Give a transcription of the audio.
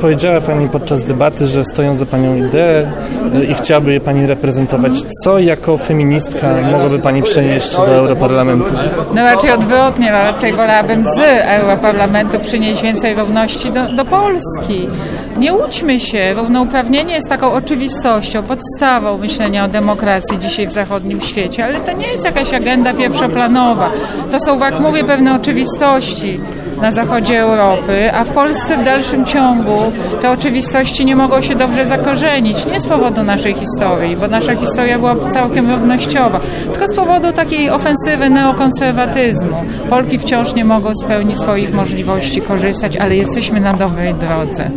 Powiedziała Pani podczas debaty, że stoją za Panią idee i chciałaby je Pani reprezentować. Co jako feministka mogłaby Pani przenieść do Europarlamentu? No raczej odwrotnie, raczej wolałabym z Europarlamentu przynieść więcej równości do, do Polski. Nie łudźmy się, równouprawnienie jest taką oczywistością, podstawą myślenia o demokracji dzisiaj w zachodnim świecie, ale to nie jest jakaś agenda pierwszoplanowa. To są, jak mówię, pewne oczywistości na zachodzie Europy, a w Polsce w dalszym ciągu te oczywistości nie mogą się dobrze zakorzenić. Nie z powodu naszej historii, bo nasza historia była całkiem równościowa, tylko z powodu takiej ofensywy neokonserwatyzmu. Polki wciąż nie mogą spełnić swoich możliwości korzystać, ale jesteśmy na dobrej drodze.